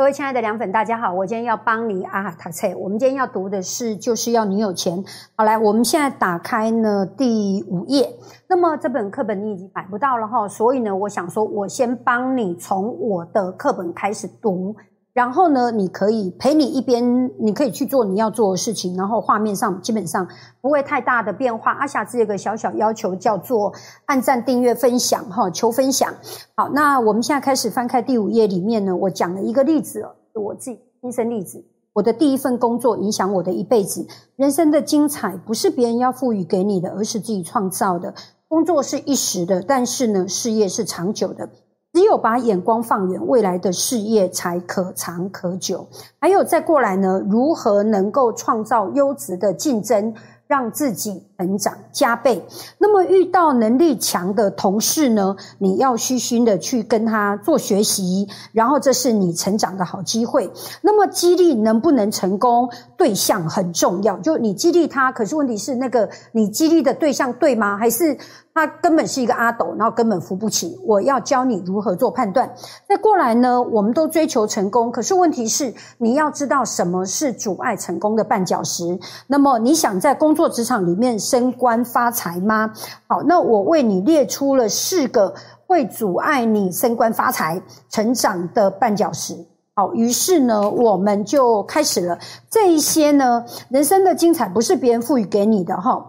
各位亲爱的凉粉，大家好！我今天要帮你啊，塔菜。我们今天要读的是，就是要你有钱。好，来，我们现在打开呢第五页。那么这本课本你已经买不到了哈，所以呢，我想说，我先帮你从我的课本开始读。然后呢，你可以陪你一边，你可以去做你要做的事情。然后画面上基本上不会太大的变化。阿霞只有个小小要求，叫做按赞、订阅、分享哈，求分享。好，那我们现在开始翻开第五页里面呢，我讲了一个例子，我自己亲身例子。我的第一份工作影响我的一辈子，人生的精彩不是别人要赋予给你的，而是自己创造的。工作是一时的，但是呢，事业是长久的。只有把眼光放远，未来的事业才可长可久。还有再过来呢，如何能够创造优质的竞争？让自己成长加倍。那么遇到能力强的同事呢？你要虚心的去跟他做学习，然后这是你成长的好机会。那么激励能不能成功，对象很重要。就你激励他，可是问题是那个你激励的对象对吗？还是他根本是一个阿斗，然后根本扶不起？我要教你如何做判断。再过来呢？我们都追求成功，可是问题是你要知道什么是阻碍成功的绊脚石。那么你想在工作职场里面升官发财吗？好，那我为你列出了四个会阻碍你升官发财、成长的绊脚石。好，于是呢，我们就开始了这一些呢，人生的精彩不是别人赋予给你的哈。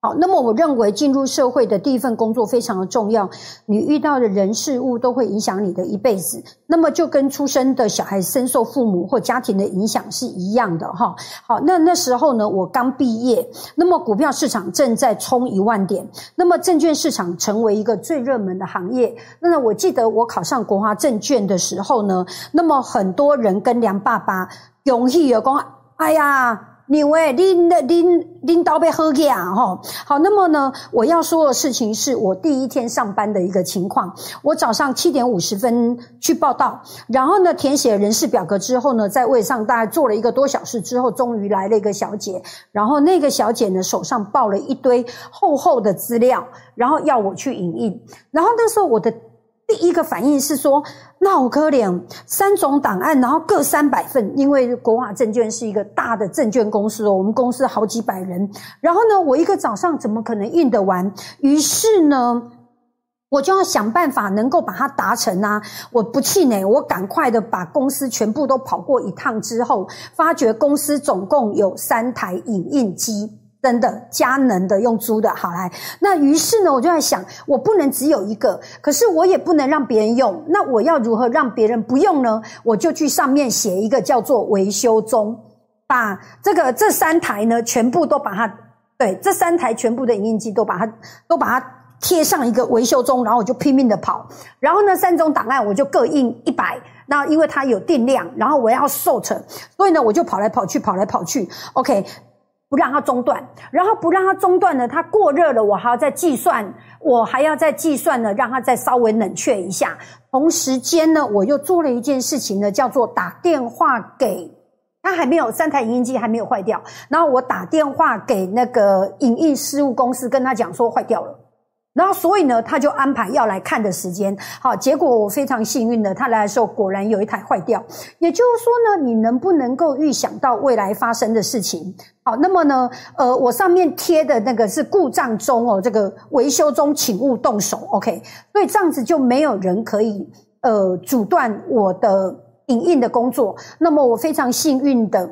好，那么我认为进入社会的第一份工作非常的重要，你遇到的人事物都会影响你的一辈子。那么就跟出生的小孩深受父母或家庭的影响是一样的哈。好，那那时候呢，我刚毕业，那么股票市场正在冲一万点，那么证券市场成为一个最热门的行业。那我记得我考上国华证券的时候呢，那么很多人跟梁爸爸勇气有讲，哎呀。因为拎的拎拎刀被喝起啊哈，好，那么呢，我要说的事情是我第一天上班的一个情况。我早上七点五十分去报道，然后呢，填写人事表格之后呢，在位上大概坐了一个多小时之后，终于来了一个小姐，然后那个小姐呢手上抱了一堆厚厚的资料，然后要我去影印，然后那时候我的。第一个反应是说，那我可怜三种档案，然后各三百份，因为国华证券是一个大的证券公司哦，我们公司好几百人，然后呢，我一个早上怎么可能印得完？于是呢，我就要想办法能够把它达成啊！我不气馁，我赶快的把公司全部都跑过一趟之后，发觉公司总共有三台影印机。真的，佳能的用租的好来，那于是呢，我就在想，我不能只有一个，可是我也不能让别人用，那我要如何让别人不用呢？我就去上面写一个叫做维修中，把这个这三台呢，全部都把它，对，这三台全部的影印机都把它都把它贴上一个维修中，然后我就拼命的跑，然后呢，三种档案我就各印一百，那因为它有定量，然后我要售成，所以呢，我就跑来跑去，跑来跑去，OK。不让它中断，然后不让它中断呢，它过热了，我还要再计算，我还要再计算呢，让它再稍微冷却一下。同时间呢，我又做了一件事情呢，叫做打电话给，它还没有三台影音机还没有坏掉，然后我打电话给那个影印事务公司，跟他讲说坏掉了。然后，所以呢，他就安排要来看的时间。好，结果我非常幸运的，他来的时候果然有一台坏掉。也就是说呢，你能不能够预想到未来发生的事情？好，那么呢，呃，我上面贴的那个是故障中哦，这个维修中，请勿动手。OK，所以这样子就没有人可以呃阻断我的影印的工作。那么我非常幸运的。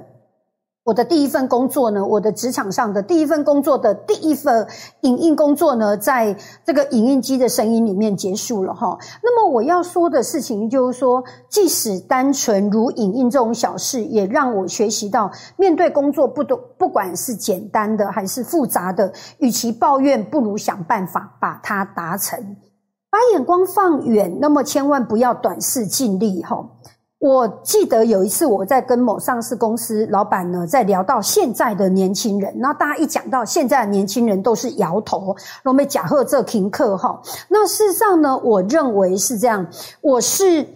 我的第一份工作呢，我的职场上的第一份工作的第一份影印工作呢，在这个影印机的声音里面结束了哈。那么我要说的事情就是说，即使单纯如影印这种小事，也让我学习到，面对工作不都不管是简单的还是复杂的，与其抱怨，不如想办法把它达成。把眼光放远，那么千万不要短视尽力哈。我记得有一次我在跟某上市公司老板呢，在聊到现在的年轻人，那大家一讲到现在的年轻人，都是摇头，我们假贺这停课哈。那事实上呢，我认为是这样，我是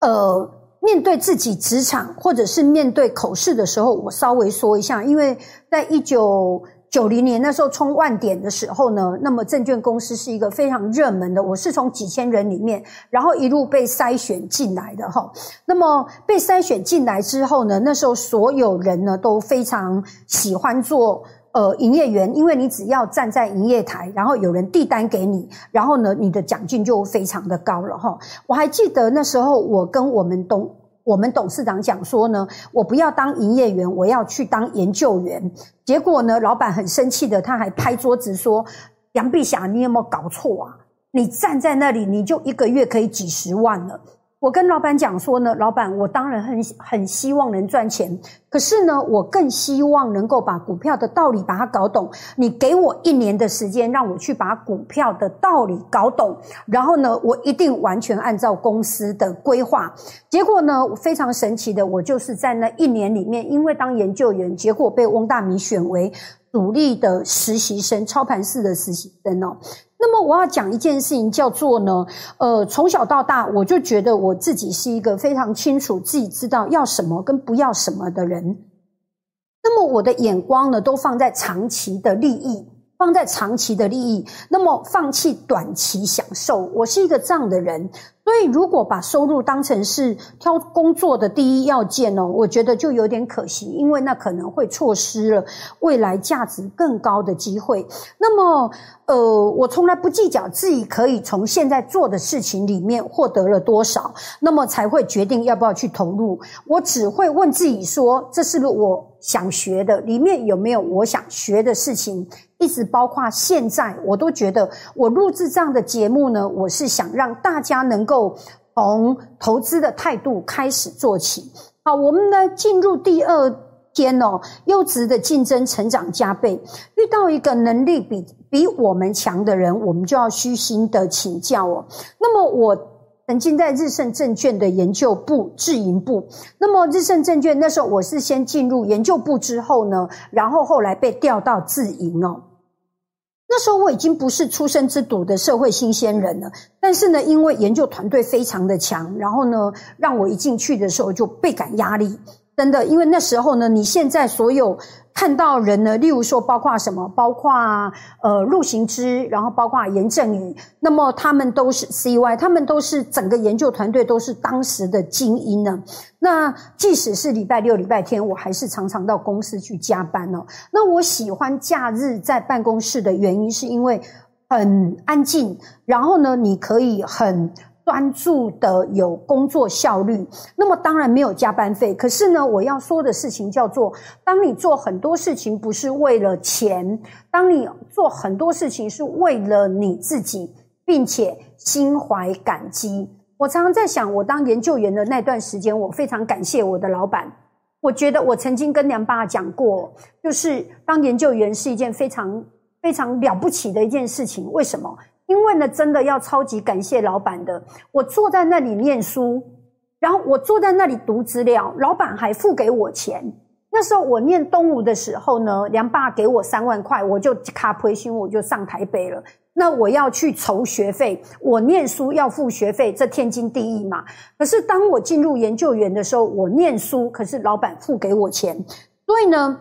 呃，面对自己职场或者是面对口试的时候，我稍微说一下，因为在一九。九零年那时候冲万点的时候呢，那么证券公司是一个非常热门的。我是从几千人里面，然后一路被筛选进来的哈。那么被筛选进来之后呢，那时候所有人呢都非常喜欢做呃营业员，因为你只要站在营业台，然后有人递单给你，然后呢你的奖金就非常的高了哈。我还记得那时候我跟我们董。我们董事长讲说呢，我不要当营业员，我要去当研究员。结果呢，老板很生气的，他还拍桌子说：“杨碧霞，你有没有搞错啊？你站在那里，你就一个月可以几十万了。”我跟老板讲说呢，老板，我当然很很希望能赚钱，可是呢，我更希望能够把股票的道理把它搞懂。你给我一年的时间，让我去把股票的道理搞懂，然后呢，我一定完全按照公司的规划。结果呢，非常神奇的，我就是在那一年里面，因为当研究员，结果被翁大明选为主力的实习生，操盘室的实习生哦。那么我要讲一件事情，叫做呢，呃，从小到大，我就觉得我自己是一个非常清楚自己知道要什么跟不要什么的人。那么我的眼光呢，都放在长期的利益，放在长期的利益。那么放弃短期享受，我是一个这样的人。所以，如果把收入当成是挑工作的第一要件哦，我觉得就有点可惜，因为那可能会错失了未来价值更高的机会。那么，呃，我从来不计较自己可以从现在做的事情里面获得了多少，那么才会决定要不要去投入。我只会问自己说：这是不是我想学的？里面有没有我想学的事情？一直包括现在，我都觉得我录制这样的节目呢，我是想让大家能够够从投资的态度开始做起。好，我们呢进入第二天哦，优质的竞争成长加倍，遇到一个能力比比我们强的人，我们就要虚心的请教哦。那么我。曾经在日盛证券的研究部、自营部。那么日盛证券那时候，我是先进入研究部之后呢，然后后来被调到自营哦。那时候我已经不是出生之犊的社会新鲜人了，但是呢，因为研究团队非常的强，然后呢，让我一进去的时候就倍感压力。真的，因为那时候呢，你现在所有。看到人呢，例如说，包括什么，包括呃陆行之，然后包括严正宇，那么他们都是 CY，他们都是整个研究团队都是当时的精英呢。那即使是礼拜六、礼拜天，我还是常常到公司去加班哦。那我喜欢假日在办公室的原因，是因为很安静，然后呢，你可以很。专注的有工作效率，那么当然没有加班费。可是呢，我要说的事情叫做：当你做很多事情不是为了钱，当你做很多事情是为了你自己，并且心怀感激。我常常在想，我当研究员的那段时间，我非常感谢我的老板。我觉得我曾经跟梁爸讲过，就是当研究员是一件非常非常了不起的一件事情。为什么？因为呢，真的要超级感谢老板的。我坐在那里念书，然后我坐在那里读资料，老板还付给我钱。那时候我念东吴的时候呢，梁爸给我三万块，我就卡培训，我就上台北了。那我要去筹学费，我念书要付学费，这天经地义嘛。可是当我进入研究员的时候，我念书，可是老板付给我钱，所以呢。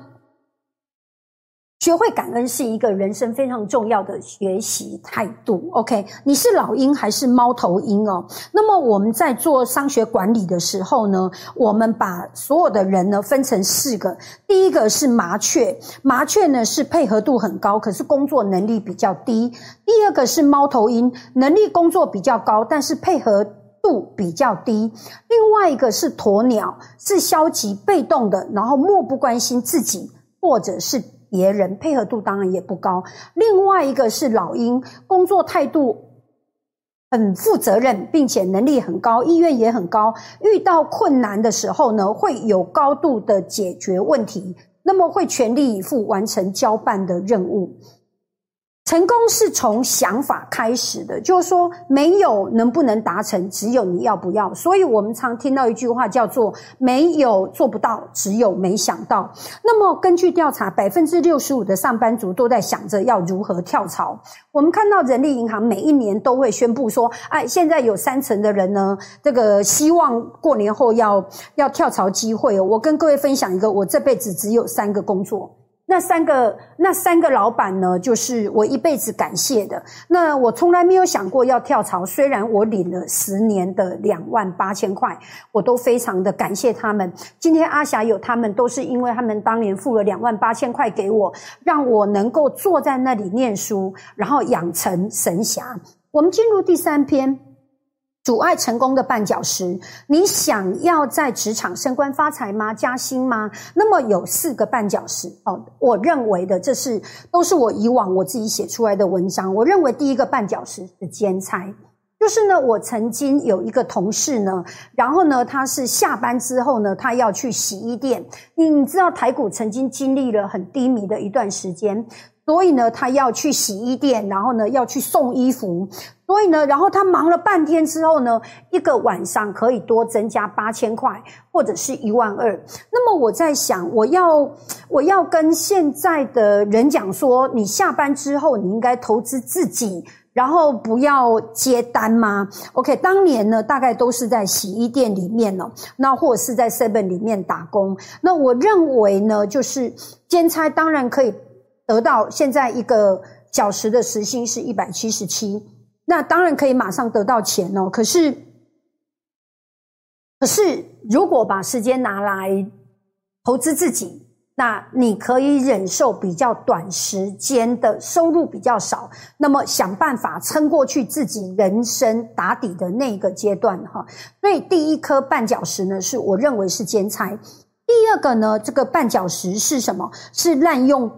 学会感恩是一个人生非常重要的学习态度。OK，你是老鹰还是猫头鹰哦？那么我们在做商学管理的时候呢，我们把所有的人呢分成四个。第一个是麻雀，麻雀呢是配合度很高，可是工作能力比较低。第二个是猫头鹰，能力工作比较高，但是配合度比较低。另外一个是鸵鸟，是消极被动的，然后漠不关心自己，或者是。别人配合度当然也不高。另外一个是老鹰，工作态度很负责任，并且能力很高，意愿也很高。遇到困难的时候呢，会有高度的解决问题，那么会全力以赴完成交办的任务。成功是从想法开始的，就是说没有能不能达成，只有你要不要。所以我们常听到一句话叫做“没有做不到，只有没想到”。那么根据调查，百分之六十五的上班族都在想着要如何跳槽。我们看到人力银行每一年都会宣布说：“哎，现在有三成的人呢，这个希望过年后要要跳槽机会。”我跟各位分享一个，我这辈子只有三个工作。那三个那三个老板呢，就是我一辈子感谢的。那我从来没有想过要跳槽，虽然我领了十年的两万八千块，我都非常的感谢他们。今天阿霞有他们，都是因为他们当年付了两万八千块给我，让我能够坐在那里念书，然后养成神侠。我们进入第三篇。阻碍成功的绊脚石，你想要在职场升官发财吗？加薪吗？那么有四个绊脚石哦。我认为的，这是都是我以往我自己写出来的文章。我认为第一个绊脚石是兼差，就是呢，我曾经有一个同事呢，然后呢，他是下班之后呢，他要去洗衣店。你知道台股曾经经历了很低迷的一段时间。所以呢，他要去洗衣店，然后呢，要去送衣服。所以呢，然后他忙了半天之后呢，一个晚上可以多增加八千块，或者是一万二。那么我在想，我要我要跟现在的人讲说，你下班之后你应该投资自己，然后不要接单吗？OK，当年呢，大概都是在洗衣店里面哦，那或者是在 Seven 里面打工。那我认为呢，就是兼差当然可以。得到现在一个小时的时薪是一百七十七，那当然可以马上得到钱哦。可是，可是如果把时间拿来投资自己，那你可以忍受比较短时间的收入比较少，那么想办法撑过去自己人生打底的那个阶段哈。所以第一颗绊脚石呢，是我认为是兼差；第二个呢，这个绊脚石是什么？是滥用。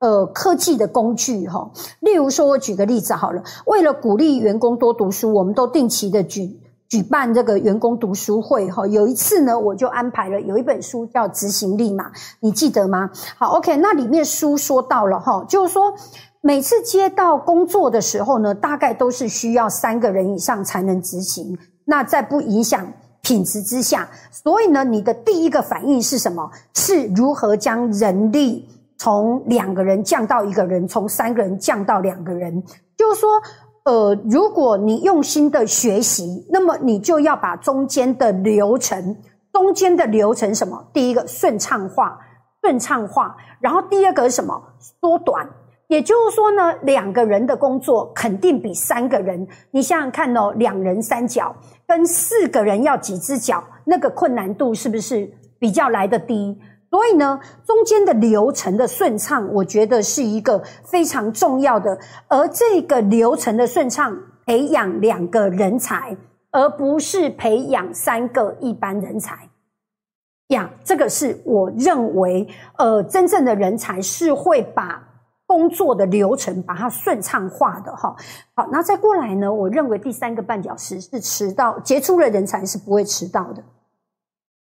呃，科技的工具哈，例如说，我举个例子好了。为了鼓励员工多读书，我们都定期的举举办这个员工读书会哈。有一次呢，我就安排了有一本书叫《执行力》嘛，你记得吗？好，OK，那里面书说到了哈，就是说每次接到工作的时候呢，大概都是需要三个人以上才能执行。那在不影响品质之下，所以呢，你的第一个反应是什么？是如何将人力？从两个人降到一个人，从三个人降到两个人，就是说，呃，如果你用心的学习，那么你就要把中间的流程，中间的流程什么？第一个顺畅化，顺畅化，然后第二个是什么？缩短。也就是说呢，两个人的工作肯定比三个人，你想想看哦，两人三脚跟四个人要几只脚，那个困难度是不是比较来的低？所以呢，中间的流程的顺畅，我觉得是一个非常重要的。而这个流程的顺畅，培养两个人才，而不是培养三个一般人才。呀，这个是我认为，呃，真正的人才是会把工作的流程把它顺畅化的哈。好，那再过来呢，我认为第三个绊脚石是迟到，杰出的人才是不会迟到的。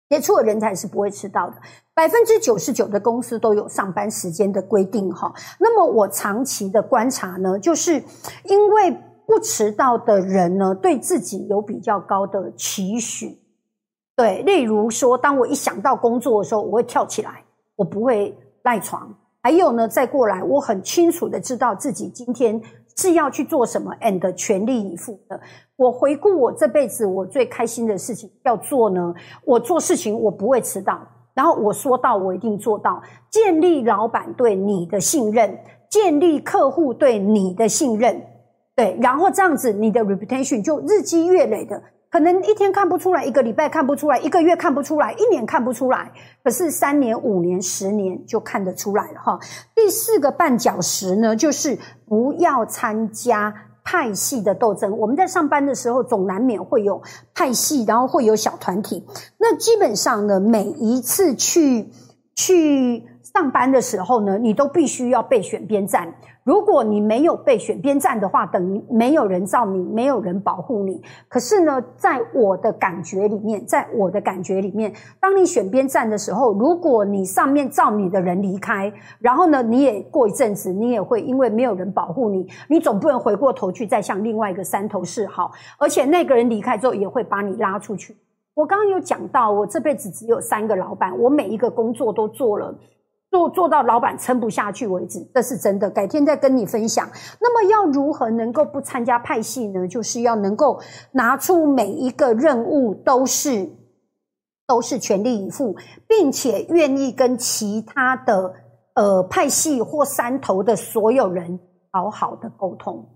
接触的人才是不会迟到的，百分之九十九的公司都有上班时间的规定哈。那么我长期的观察呢，就是因为不迟到的人呢，对自己有比较高的期许。对，例如说，当我一想到工作的时候，我会跳起来，我不会赖床。还有呢，再过来，我很清楚的知道自己今天。是要去做什么，and 全力以赴的。我回顾我这辈子，我最开心的事情要做呢。我做事情我不会迟到，然后我说到我一定做到。建立老板对你的信任，建立客户对你的信任，对，然后这样子你的 reputation 就日积月累的。可能一天看不出来，一个礼拜看不出来，一个月看不出来，一年看不出来，可是三年、五年、十年就看得出来了哈。第四个绊脚石呢，就是不要参加派系的斗争。我们在上班的时候，总难免会有派系，然后会有小团体。那基本上呢，每一次去去上班的时候呢，你都必须要被选边站。如果你没有被选边站的话，等于没有人罩你，没有人保护你。可是呢，在我的感觉里面，在我的感觉里面，当你选边站的时候，如果你上面罩你的人离开，然后呢，你也过一阵子，你也会因为没有人保护你，你总不能回过头去再向另外一个山头示好。而且那个人离开之后，也会把你拉出去。我刚刚有讲到，我这辈子只有三个老板，我每一个工作都做了。做做到老板撑不下去为止，这是真的。改天再跟你分享。那么要如何能够不参加派系呢？就是要能够拿出每一个任务都是都是全力以赴，并且愿意跟其他的呃派系或山头的所有人好好的沟通，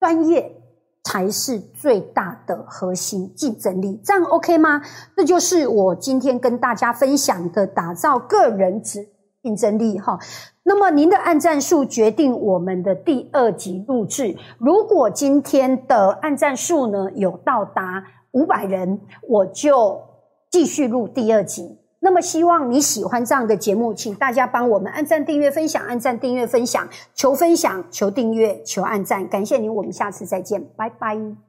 专业才是最大的核心竞争力。这样 OK 吗？这就是我今天跟大家分享的打造个人值竞争力哈。那么您的按赞数决定我们的第二集录制。如果今天的按赞数呢有到达五百人，我就继续录第二集。那么希望你喜欢这样的节目，请大家帮我们按赞、订阅、分享，按赞、订阅、分享，求分享、求订阅、求按赞。感谢您，我们下次再见，拜拜。